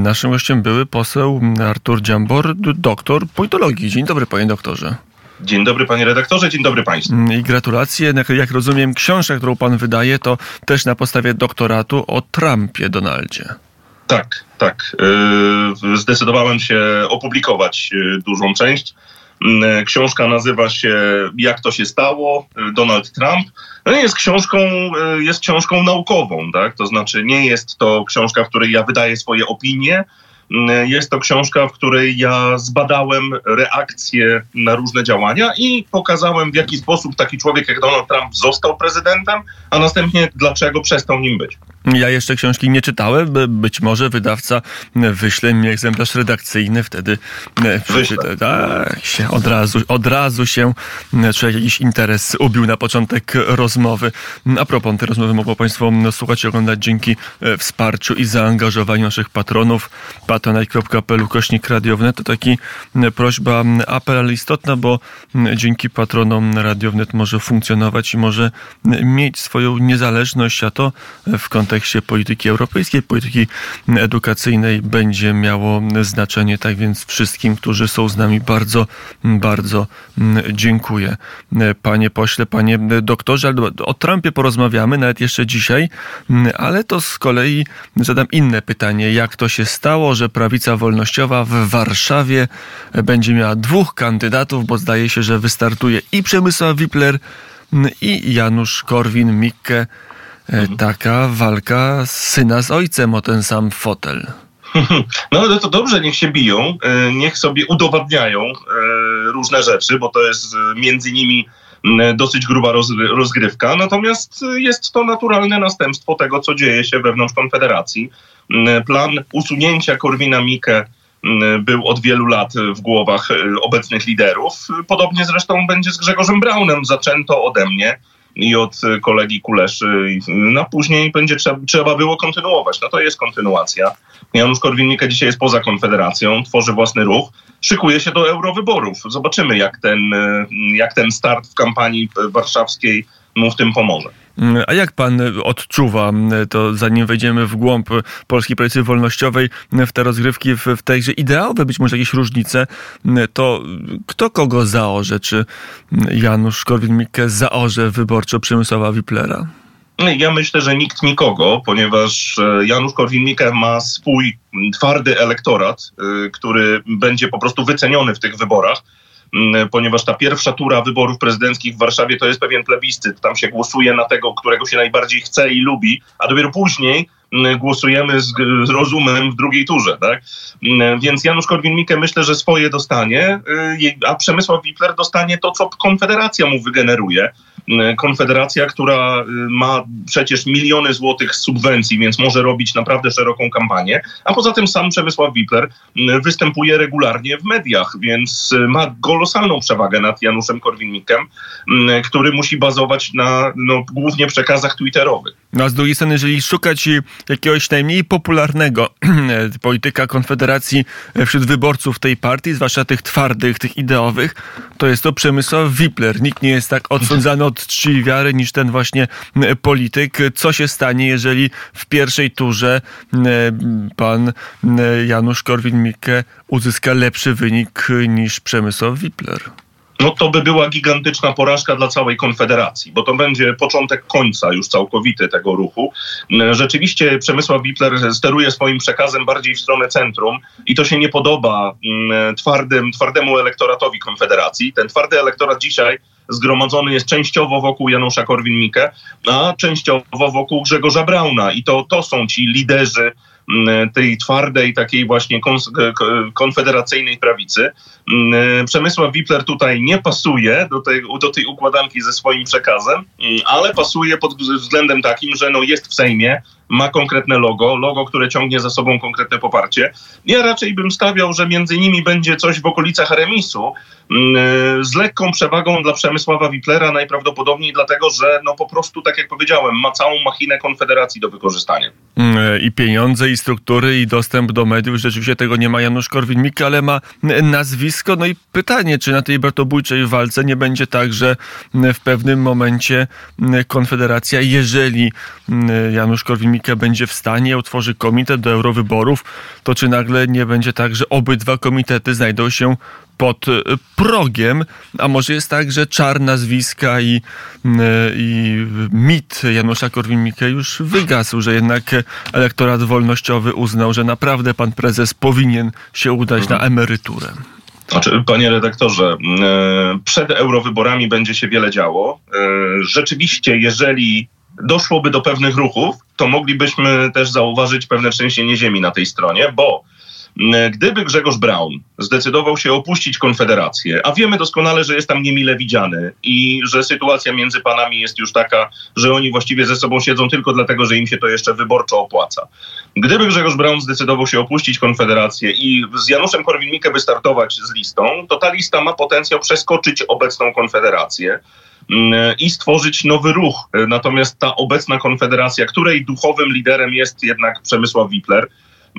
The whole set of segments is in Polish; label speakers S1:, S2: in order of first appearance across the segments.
S1: Naszym gościem były poseł Artur Dziambor, doktor politologii. Dzień dobry, panie doktorze.
S2: Dzień dobry panie redaktorze, dzień dobry państwu.
S1: I gratulacje. Jak rozumiem, książka, którą pan wydaje, to też na podstawie doktoratu o Trumpie Donaldzie.
S2: Tak, tak. Yy, zdecydowałem się opublikować yy, dużą część. Yy, książka nazywa się Jak to się stało? Donald Trump. No jest książką, jest książką naukową, tak? To znaczy nie jest to książka, w której ja wydaję swoje opinie, jest to książka, w której ja zbadałem reakcje na różne działania i pokazałem, w jaki sposób taki człowiek jak Donald Trump został prezydentem, a następnie dlaczego przestał nim być.
S1: Ja jeszcze książki nie czytałem. Być może wydawca wyśle mi egzemplarz redakcyjny, wtedy e, przeczytę. Tak, się od razu, od razu się e, czy jakiś interes ubił na początek rozmowy. A propos tej rozmowy mogą Państwo słuchać i oglądać dzięki e, wsparciu i zaangażowaniu naszych patronów. patronite.pl kośnik radiownet to taki prośba, apel, ale istotna, bo dzięki patronom radiownet może funkcjonować i może mieć swoją niezależność, a to w kontekście kontekście polityki europejskiej, polityki edukacyjnej będzie miało znaczenie. Tak więc wszystkim, którzy są z nami bardzo, bardzo dziękuję. Panie pośle, panie doktorze, o Trumpie porozmawiamy nawet jeszcze dzisiaj, ale to z kolei zadam inne pytanie. Jak to się stało, że prawica wolnościowa w Warszawie będzie miała dwóch kandydatów, bo zdaje się, że wystartuje i Przemysław Wipler, i Janusz Korwin-Mikke. E, taka walka syna z ojcem o ten sam fotel.
S2: No to dobrze, niech się biją, e, niech sobie udowadniają e, różne rzeczy, bo to jest między nimi dosyć gruba rozgrywka. Natomiast jest to naturalne następstwo tego, co dzieje się wewnątrz Konfederacji. Plan usunięcia Korwina Mikke był od wielu lat w głowach obecnych liderów. Podobnie zresztą będzie z Grzegorzem Braunem. Zaczęto ode mnie i od kolegi Kuleszy. No później będzie trzeba, trzeba było kontynuować. No to jest kontynuacja. Janusz Korwin-Mikke dzisiaj jest poza Konfederacją, tworzy własny ruch, szykuje się do eurowyborów. Zobaczymy, jak ten, jak ten start w kampanii warszawskiej mu w tym pomoże.
S1: Mm, a jak pan odczuwa, mm, to zanim wejdziemy w głąb Polskiej Prawicy Wolnościowej, mm, w te rozgrywki, w, w tej grze ideowe, być może jakieś różnice, to kto kogo zaorze? Czy Janusz Korwin-Mikke zaorze wyborczo Przemysława Wiplera?
S2: Ja myślę, że nikt nikogo, ponieważ e, Janusz Korwin-Mikke ma swój twardy elektorat, e, który będzie po prostu wyceniony w tych wyborach ponieważ ta pierwsza tura wyborów prezydenckich w Warszawie to jest pewien plebiscyt. Tam się głosuje na tego, którego się najbardziej chce i lubi, a dopiero później mm, głosujemy z, z rozumem w drugiej turze. Tak? Mm, więc Janusz Korwin-Mikke myślę, że swoje dostanie, y, a Przemysław Wipler dostanie to, co Konfederacja mu wygeneruje. Konfederacja, która y, ma przecież miliony złotych subwencji, więc może robić naprawdę szeroką kampanię, a poza tym sam Przemysław Wipler występuje regularnie w mediach, więc y, ma kolosalną przewagę nad Januszem Korwin-Mikkem, który musi bazować na no, głównie przekazach twitterowych.
S1: No a z drugiej strony, jeżeli szukać jakiegoś najmniej popularnego polityka Konfederacji wśród wyborców tej partii, zwłaszcza tych twardych, tych ideowych, to jest to Przemysław Wipler. Nikt nie jest tak odsądzany od czci i wiary niż ten właśnie polityk. Co się stanie, jeżeli w pierwszej turze pan Janusz Korwin-Mikke uzyska lepszy wynik niż Przemysław Wipler?
S2: no to by była gigantyczna porażka dla całej Konfederacji, bo to będzie początek końca już całkowity tego ruchu. Rzeczywiście Przemysław Wipler steruje swoim przekazem bardziej w stronę centrum i to się nie podoba twardym, twardemu elektoratowi Konfederacji. Ten twardy elektorat dzisiaj zgromadzony jest częściowo wokół Janusza Korwin-Mikke, a częściowo wokół Grzegorza Brauna. I to, to są ci liderzy Mm, tej twardej, takiej właśnie konfederacyjnej prawicy. Mm, Przemysław Wipler tutaj nie pasuje do tej, do tej układanki ze swoim przekazem, mm, ale pasuje pod względem takim, że no jest w Sejmie, ma konkretne logo, logo, które ciągnie za sobą konkretne poparcie. Ja raczej bym stawiał, że między nimi będzie coś w okolicach remisu, mm, z lekką przewagą dla Przemysława Wiplera, najprawdopodobniej dlatego, że no po prostu, tak jak powiedziałem, ma całą machinę Konfederacji do wykorzystania.
S1: Mm, I pieniądze, i struktury, i dostęp do mediów. Rzeczywiście tego nie ma Janusz Korwin-Mikke, ale ma nazwisko. No i pytanie, czy na tej bratobójczej walce nie będzie tak, że w pewnym momencie Konfederacja, jeżeli Janusz Korwin-Mikke Będzie w stanie, utworzy komitet do eurowyborów, to czy nagle nie będzie tak, że obydwa komitety znajdą się pod e, progiem, a może jest tak, że czar nazwiska i, e, i mit Janusza Korwin-Mikke już wygasł, że jednak elektorat wolnościowy uznał, że naprawdę pan prezes powinien się udać na emeryturę.
S2: Znaczy, panie redaktorze, e, przed eurowyborami będzie się wiele działo. Rzeczywiście, jeżeli doszłoby do pewnych ruchów, to moglibyśmy też zauważyć pewne trzęsienie ziemi na tej stronie, bo Gdyby Grzegorz Braun zdecydował się opuścić Konfederację, a wiemy doskonale, że jest tam niemile widziany i że sytuacja między panami jest już taka, że oni właściwie ze sobą siedzą tylko dlatego, że im się to jeszcze wyborczo opłaca. Gdyby Grzegorz Braun zdecydował się opuścić Konfederację i z Januszem Korwin-Mikke wystartować z listą, to ta lista ma potencjał przeskoczyć obecną Konfederację mm, i stworzyć nowy ruch. Natomiast ta obecna Konfederacja, której duchowym liderem jest jednak Przemysław Wipler,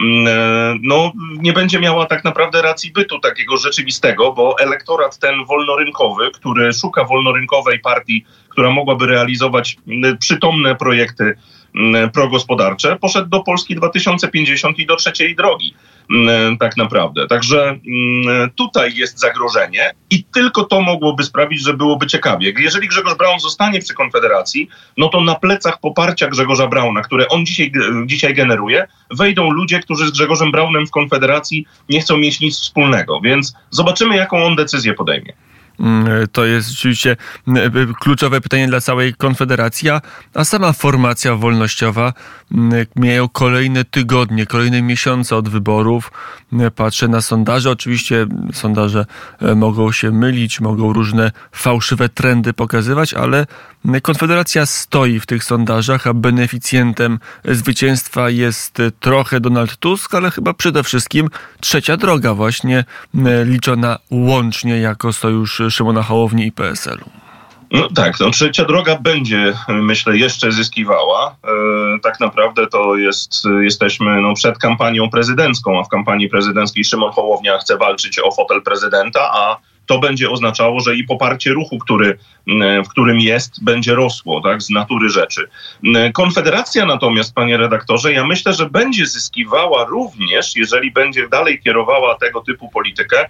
S2: Mm, no, nie będzie miała tak naprawdę racji bytu takiego rzeczywistego, bo elektorat ten wolnorynkowy, który szuka wolnorynkowej partii, która mogłaby realizować mm, przytomne projekty progospodarcze, poszedł do Polski 2050 i do trzeciej drogi. Mm, tak naprawdę. Także mm, tutaj jest zagrożenie i tylko to mogłoby sprawić, że byłoby ciekawie. Jeżeli Grzegorz Braun zostanie przy Konfederacji, no to na plecach poparcia Grzegorza Brauna, które on dzisiaj, dzisiaj generuje, wejdą ludzie, którzy z Grzegorzem Braunem w Konfederacji nie chcą mieć nic wspólnego. Więc zobaczymy, jaką on decyzję podejmie.
S1: Mm, to jest rzeczywiście mm, kluczowe pytanie dla całej Konfederacji, a sama formacja wolnościowa mm, mijają kolejne tygodnie, kolejne miesiące od wyborów. Patrzę na sondaże. Oczywiście sondaże e, mogą się mylić, mogą różne fałszywe trendy pokazywać, ale Konfederacja stoi w tych sondażach, a beneficjentem zwycięstwa jest trochę Donald Tusk, ale chyba przede wszystkim trzecia droga właśnie liczona łącznie jako sojusz Szymona Hołowni i PSL-u.
S2: No tak, no, trzecia droga będzie, myślę, jeszcze zyskiwała. E, tak naprawdę to jest, jesteśmy no, przed kampanią prezydencką, a w kampanii prezydenckiej Szymon Hołownia chce walczyć o fotel prezydenta, a to będzie oznaczało, że i poparcie ruchu, który, w którym jest, będzie rosło, tak, z natury rzeczy. Konfederacja natomiast, panie redaktorze, ja myślę, że będzie zyskiwała również, jeżeli będzie dalej kierowała tego typu politykę,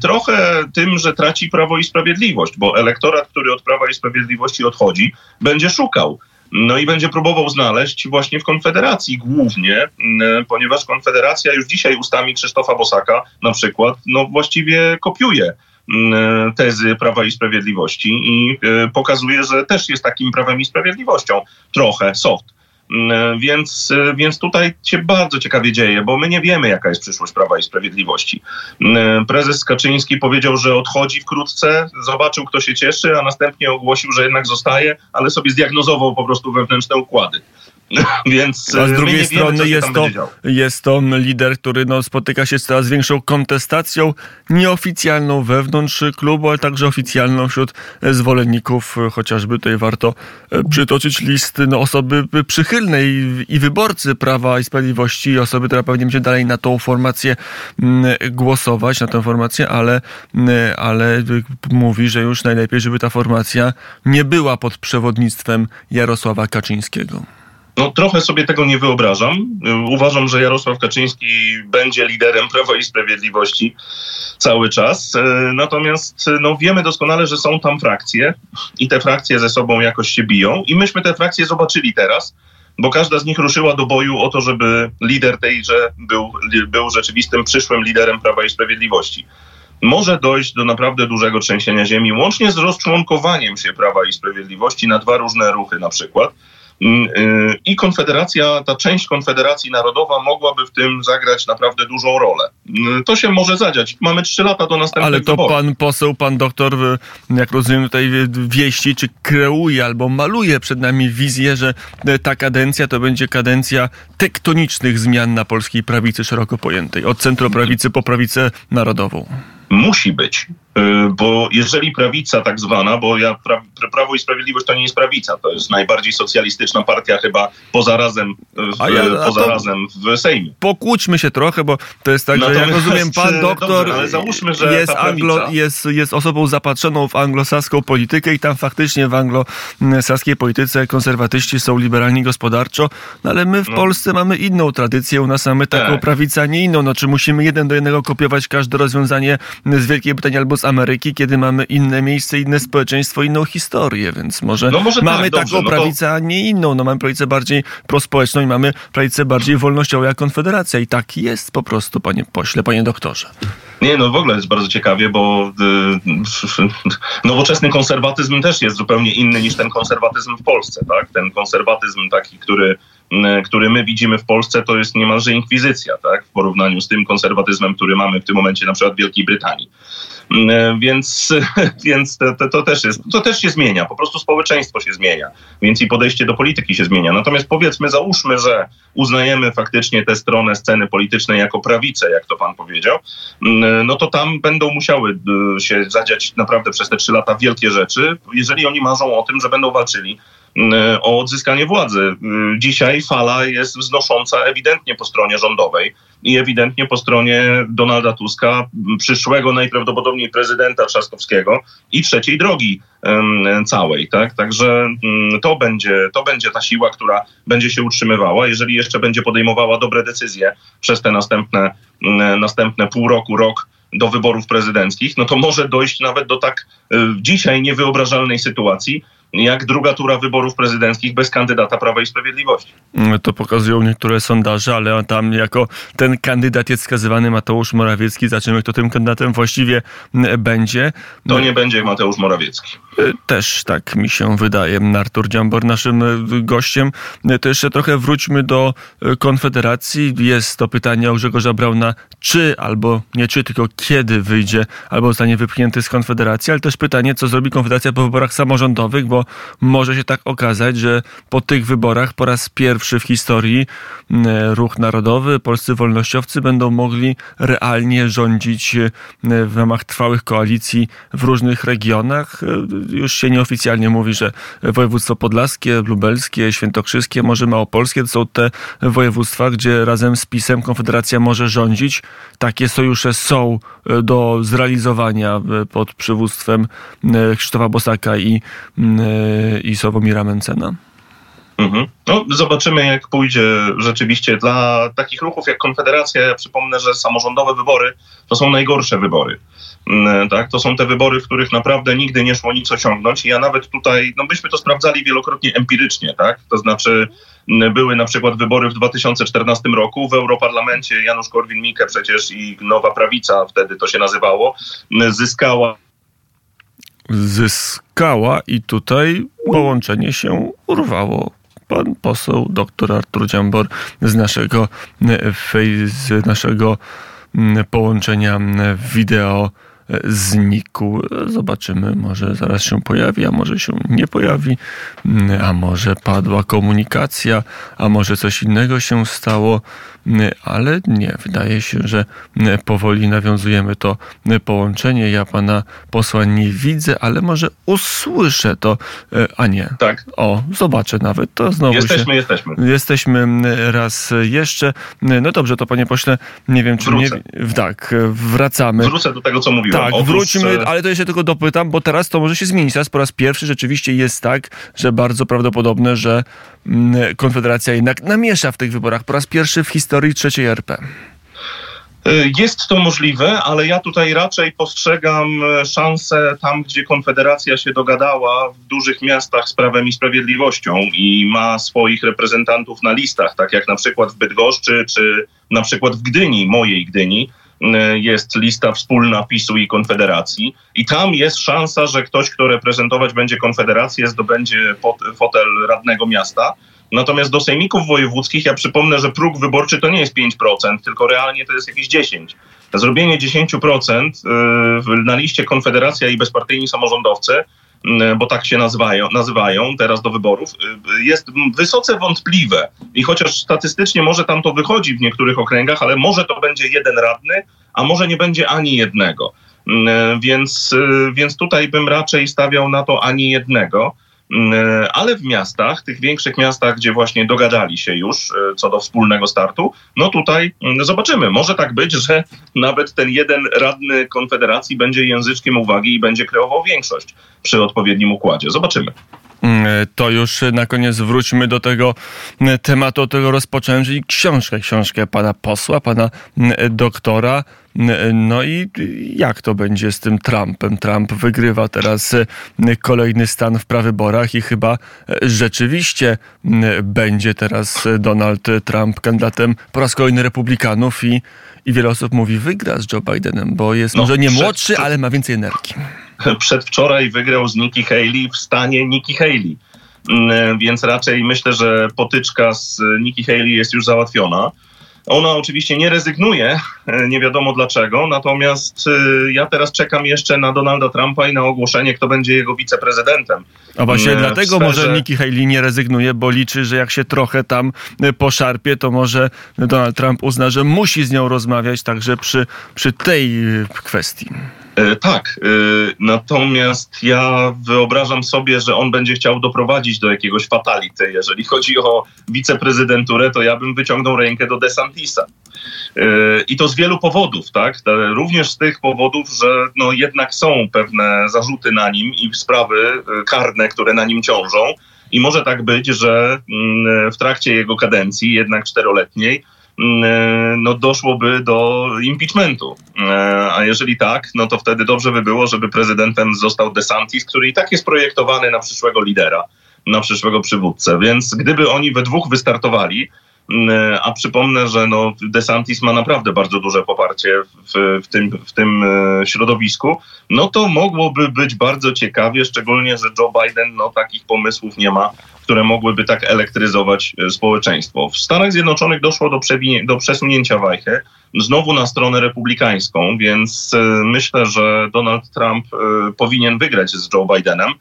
S2: trochę tym, że traci Prawo i Sprawiedliwość, bo elektorat, który od Prawa i Sprawiedliwości odchodzi, będzie szukał no i będzie próbował znaleźć właśnie w Konfederacji głównie, ponieważ Konfederacja już dzisiaj ustami Krzysztofa Bosaka na przykład, no właściwie kopiuje tezy Prawa i Sprawiedliwości i e, pokazuje, że też jest takim prawem i sprawiedliwością, trochę soft. Mm, więc, e, więc tutaj się bardzo ciekawie dzieje, bo my nie wiemy, jaka jest przyszłość Prawa i Sprawiedliwości. Mm, prezes Kaczyński powiedział, że odchodzi wkrótce, zobaczył, kto się cieszy, a następnie ogłosił, że jednak zostaje, ale sobie zdiagnozował po prostu wewnętrzne układy. Więc
S1: A z e, drugiej strony wiemy, jest, to, jest to lider, który no, spotyka się z coraz większą kontestacją nieoficjalną wewnątrz klubu, ale także oficjalną wśród zwolenników. Chociażby tutaj warto e, przytoczyć listy no, osoby przychylnej i wyborcy Prawa i Sprawiedliwości, osoby, która pewnie będzie dalej na tą formację głosować, na tę formację, ale, ale mówi, że już najlepiej, żeby ta formacja nie była pod przewodnictwem Jarosława Kaczyńskiego.
S2: No, trochę sobie tego nie wyobrażam. Uważam, że Jarosław Kaczyński będzie liderem Prawa i Sprawiedliwości cały czas. E, natomiast no, wiemy doskonale, że są tam frakcje i te frakcje ze sobą jakoś się biją. I myśmy te frakcje zobaczyli teraz, bo każda z nich ruszyła do boju o to, żeby lider tejże był, był rzeczywistym przyszłym liderem Prawa i Sprawiedliwości może dojść do naprawdę dużego trzęsienia ziemi, łącznie z rozczłonkowaniem się Prawa i Sprawiedliwości na dwa różne ruchy na przykład. Mm, y, I Konfederacja, ta część Konfederacji Narodowa mogłaby w tym zagrać naprawdę dużą rolę. Mm, to się może zadziać. Mamy trzy lata do następnego
S1: Ale to wyborów. pan poseł, pan doktor, jak rozumiem tutaj wieści, czy kreuje albo maluje przed nami wizję, że ta kadencja to będzie kadencja tektonicznych zmian na polskiej prawicy szeroko pojętej. Od centroprawicy po prawicę narodową.
S2: Musi być Y, bo jeżeli prawica tak zwana, bo ja pra, Prawo i Sprawiedliwość to nie jest prawica, to jest najbardziej socjalistyczna partia chyba poza razem w, ja, poza razem w Sejmie.
S1: Pokłóćmy się trochę, bo to jest tak, Natomiast, że jak rozumiem, pan doktor dobrze, załóżmy, jest, anglo, jest, jest osobą zapatrzoną w anglosaską politykę i tam faktycznie w anglosaskiej polityce konserwatyści są liberalni gospodarczo, no ale my w no. Polsce mamy inną tradycję, u nas mamy taką tak. prawicę, a nie inną. No, czy musimy jeden do jednego kopiować każde rozwiązanie z Wielkiej Brytanii albo z Ameryki, kiedy mamy inne miejsce, inne społeczeństwo, inną historię, więc może, no może mamy tak, taką dobrze, prawicę, no to... a nie inną. No mamy prawicę bardziej prospołeczną i mamy prawicę bardziej wolnościową jak Konfederacja i tak jest po prostu, panie pośle, panie doktorze.
S2: Nie, no w ogóle jest bardzo ciekawie, bo y, nowoczesny konserwatyzm też jest zupełnie inny niż ten konserwatyzm w Polsce, tak? Ten konserwatyzm taki, który y, który my widzimy w Polsce, to jest niemalże inkwizycja, tak? W porównaniu z tym konserwatyzmem, który mamy w tym momencie na przykład w Wielkiej Brytanii. E, więc, więc to, to, też jest, to też się zmienia, po prostu społeczeństwo się zmienia, więc i podejście do polityki się zmienia. Natomiast powiedzmy, załóżmy, że uznajemy faktycznie tę stronę sceny politycznej jako prawicę, jak to pan powiedział, no to tam będą musiały e, się zadziać naprawdę przez te trzy lata wielkie rzeczy, jeżeli oni marzą o tym, że będą walczyli o odzyskanie władzy. Dzisiaj fala jest wznosząca ewidentnie po stronie rządowej i ewidentnie po stronie Donalda Tuska, przyszłego najprawdopodobniej prezydenta Trzaskowskiego i trzeciej drogi całej. Tak? Także to będzie, to będzie ta siła, która będzie się utrzymywała, jeżeli jeszcze będzie podejmowała dobre decyzje przez te następne, następne pół roku, rok do wyborów prezydenckich, no to może dojść nawet do tak e, dzisiaj niewyobrażalnej sytuacji, jak druga tura wyborów prezydenckich bez kandydata Prawa i Sprawiedliwości.
S1: To pokazują niektóre sondaże, ale tam jako ten kandydat jest wskazywany Mateusz Morawiecki. Zobaczymy, kto tym kandydatem właściwie będzie.
S2: To nie będzie Mateusz Morawiecki.
S1: E, też tak mi się wydaje. Artur Dziambor naszym e, gościem. E, to jeszcze trochę wróćmy do Konfederacji. Jest to pytanie o Grzegorza Brauna, czy albo nie czy, tylko kiedy wyjdzie albo zostanie wypchnięty z Konfederacji, ale też pytanie, co zrobi Konfederacja po wyborach samorządowych, bo może się tak okazać, że po tych wyborach po raz pierwszy w historii Ruch Narodowy, polscy wolnościowcy będą mogli realnie rządzić w ramach trwałych koalicji w różnych regionach już się nieoficjalnie mówi, że województwo podlaskie, lubelskie, świętokrzyskie, może małopolskie to są te województwa, gdzie razem z PiSem Konfederacja może rządzić. Takie sojusze są e, do zrealizowania e, pod przywództwem e, Krzysztofa Bosaka i, i Sławomira Mencena.
S2: Mhm. No, zobaczymy, jak pójdzie rzeczywiście. Dla takich ruchów jak Konfederacja, ja przypomnę, że samorządowe wybory to są najgorsze wybory. Mm, tak? To są te wybory, w których naprawdę nigdy nie szło nic osiągnąć. I ja nawet tutaj, no byśmy to sprawdzali wielokrotnie empirycznie, tak? To znaczy mm, były na przykład wybory w 2014 roku w Europarlamencie Janusz Korwin-Mikke przecież i Nowa Prawica, wtedy to się nazywało, mm, zyskała
S1: zyskała i tutaj połączenie się urwało. Pan poseł dr Artur Dziambor z naszego, z naszego połączenia wideo znikł. Zobaczymy, może zaraz się pojawi, a może się nie pojawi, a może padła komunikacja, a może coś innego się stało, ale nie, wydaje się, że powoli nawiązujemy to połączenie. Ja pana posła nie widzę, ale może usłyszę to, a nie.
S2: Tak.
S1: O, zobaczę nawet. To znowu
S2: jesteśmy,
S1: się...
S2: jesteśmy.
S1: Jesteśmy raz jeszcze. No dobrze, to panie pośle, nie wiem, czy
S2: Wrócę.
S1: nie... Tak, wracamy.
S2: Wrócę do tego, co mówiłem.
S1: Tak, Otóż... wróćmy, ale to jeszcze tylko dopytam, bo teraz to może się zmienić. Teraz po raz pierwszy rzeczywiście jest tak, że bardzo prawdopodobne, że Konfederacja jednak namiesza w tych wyborach po raz pierwszy w historii trzeciej RP.
S2: Y, jest to możliwe, ale ja tutaj raczej postrzegam e, szansę tam, gdzie Konfederacja się dogadała w dużych miastach z Prawem i Sprawiedliwością i ma swoich reprezentantów na listach, tak jak na przykład w Bydgoszczy czy na przykład w Gdyni, mojej Gdyni E, jest lista wspólna PiSu i Konfederacji i tam jest szansa, że ktoś, kto reprezentować będzie Konfederację, zdobędzie fotel radnego miasta. Natomiast do sejmików wojewódzkich, ja przypomnę, że próg wyborczy to nie jest 5%, tylko realnie to jest jakieś 10%. Zrobienie 10% e, na liście Konfederacja i bezpartyjni samorządowcy Mm, bo tak się nazywają, nazywają teraz do wyborów, y, jest wysoce wątpliwe. I chociaż statystycznie może tam to wychodzi w niektórych okręgach, ale może to będzie jeden radny, a może nie będzie ani jednego. Więc, więc tutaj bym raczej stawiał na to ani jednego. Ale w miastach, tych większych miastach, gdzie właśnie dogadali się już co do wspólnego startu, no tutaj zobaczymy. Może tak być, że nawet ten jeden radny Konfederacji będzie języczkiem uwagi i będzie kreował większość przy odpowiednim układzie. Zobaczymy.
S1: Mm, to już na koniec wróćmy do tego mm, tematu, od tego rozpocząłem, czyli książkę, książkę pana posła, pana mm, doktora. No i jak to będzie z tym Trumpem? Trump wygrywa teraz kolejny stan w prawyborach i chyba rzeczywiście będzie teraz Donald Trump kandydatem po raz kolejny republikanów i, i wiele osób mówi wygra z Joe Bidenem, bo jest no, może nie młodszy, ale ma więcej energii
S2: przedwczoraj wygrał z Nikki Haley w stanie Nikki Haley. Mm, więc raczej myślę, że potyczka z Nikki Haley jest już załatwiona. Ona oczywiście nie rezygnuje, e, nie wiadomo dlaczego, natomiast e, ja teraz czekam jeszcze na Donalda Trumpa i na ogłoszenie, kto będzie jego wiceprezydentem.
S1: A właśnie mm, dlatego sferze... może Nikki Haley nie rezygnuje, bo liczy, że jak się trochę tam e, poszarpie, to może Donald Trump uzna, że musi z nią rozmawiać także przy, przy tej kwestii.
S2: E, tak, e, natomiast ja wyobrażam sobie, że on będzie chciał doprowadzić do jakiegoś fatality. Jeżeli chodzi o wiceprezydenturę, to ja bym wyciągnął rękę do DeSantisa. E, I to z wielu powodów, tak? Również z tych powodów, że no jednak są pewne zarzuty na nim i sprawy karne, które na nim ciążą. I może tak być, że mm, w trakcie jego kadencji, jednak czteroletniej, no doszłoby do impeachmentu. E, a jeżeli tak, no to wtedy dobrze by było, żeby prezydentem został DeSantis, który i tak jest projektowany na przyszłego lidera, na przyszłego przywódcę. Więc gdyby oni we dwóch wystartowali, mm, a przypomnę, że no DeSantis ma naprawdę bardzo duże poparcie w, w, tym, w tym e, środowisku, no to mogłoby być bardzo ciekawie, szczególnie, że Joe Biden no, takich pomysłów nie ma które mogłyby tak elektryzować e, społeczeństwo. W Stanach Zjednoczonych doszło do, do przesunięcia wajchy znowu na stronę republikańską, więc e, myślę, że Donald Trump e, powinien wygrać z Joe Bidenem,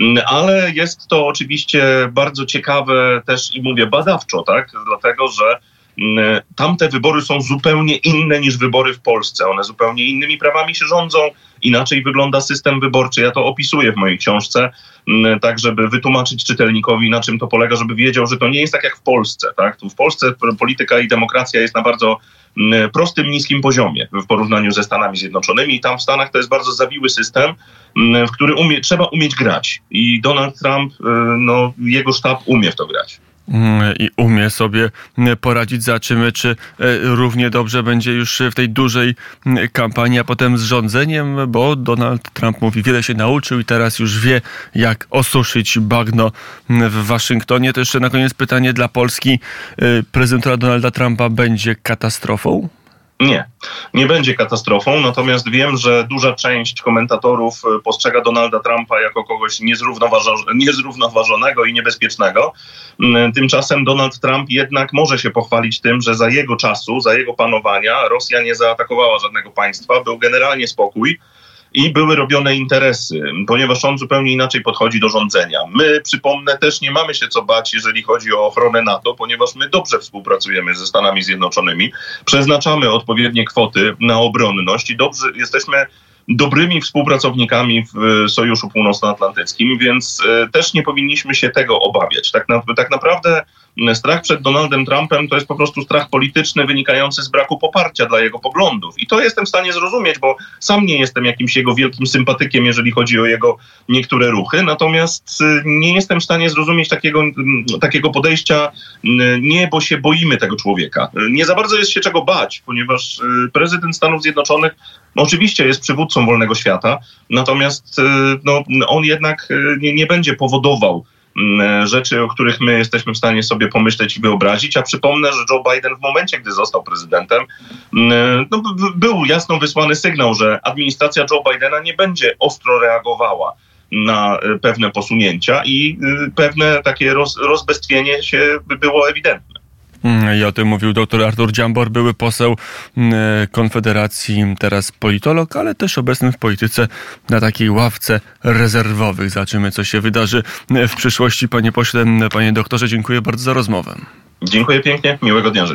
S2: mm, ale jest to oczywiście bardzo ciekawe też i mówię badawczo, tak, dlatego że mm, tamte wybory są zupełnie inne niż wybory w Polsce. One zupełnie innymi prawami się rządzą, inaczej wygląda system wyborczy. Ja to opisuję w mojej książce, mm, tak żeby wytłumaczyć czytelnikowi, na czym to polega, żeby wiedział, że to nie jest tak jak w Polsce. Tak? Tu w Polsce polityka i demokracja jest na bardzo mm, prostym, niskim poziomie w porównaniu ze Stanami Zjednoczonymi. Tam w Stanach to jest bardzo zawiły system, mm, w który umie, trzeba umieć grać. I Donald Trump, y, no, jego sztab umie w to grać.
S1: Mm, i umie sobie poradzić. Zobaczymy, czy e, równie dobrze będzie już w tej dużej mm, kampanii, a potem z rządzeniem, bo Donald Trump mówi, wiele się nauczył i teraz już wie, jak osuszyć bagno mm, w Waszyngtonie. To jeszcze na koniec pytanie dla Polski. E, prezydentura Donalda Trumpa będzie katastrofą?
S2: Nie, nie będzie katastrofą, natomiast wiem, że duża część komentatorów e, postrzega Donalda Trumpa jako kogoś niezrównoważonego i niebezpiecznego. Mm, tymczasem Donald Trump jednak może się pochwalić tym, że za jego czasu, za jego panowania Rosja nie zaatakowała żadnego państwa, był generalnie spokój i były robione interesy, ponieważ on zupełnie inaczej podchodzi do rządzenia. My, przypomnę, też nie mamy się co bać, jeżeli chodzi o ochronę NATO, ponieważ my dobrze współpracujemy ze Stanami Zjednoczonymi, przeznaczamy odpowiednie kwoty na obronność i dobrze jesteśmy dobrymi współpracownikami w Sojuszu Północnoatlantyckim, więc e, też nie powinniśmy się tego obawiać. Tak, na, tak naprawdę strach przed Donaldem Trumpem to jest po prostu strach polityczny wynikający z braku poparcia dla jego poglądów. I to jestem w stanie zrozumieć, bo sam nie jestem jakimś jego wielkim sympatykiem, jeżeli chodzi o jego niektóre ruchy. Natomiast y, nie jestem w stanie zrozumieć takiego, takiego podejścia nie, bo się boimy tego człowieka. Nie za bardzo jest się czego bać, ponieważ y, prezydent Stanów Zjednoczonych oczywiście jest przywódcą wolnego świata, natomiast y, no, on jednak nie, nie będzie powodował rzeczy, o których my jesteśmy w stanie sobie pomyśleć i wyobrazić. A przypomnę, że Joe Biden w momencie, gdy został prezydentem, mm, no, był jasno wysłany sygnał, że administracja Joe Bidena nie będzie ostro reagowała na e, pewne posunięcia i e, pewne takie roz, rozbestwienie się było ewidentne.
S1: Mm, I o tym mówił dr Artur Dziambor, były poseł mm, Konfederacji, teraz politolog, ale też obecny w polityce na takiej ławce rezerwowych. Zobaczymy, co się wydarzy w przyszłości. Panie pośle, panie doktorze, dziękuję bardzo za rozmowę.
S2: Dziękuję pięknie, miłego dnia życzę.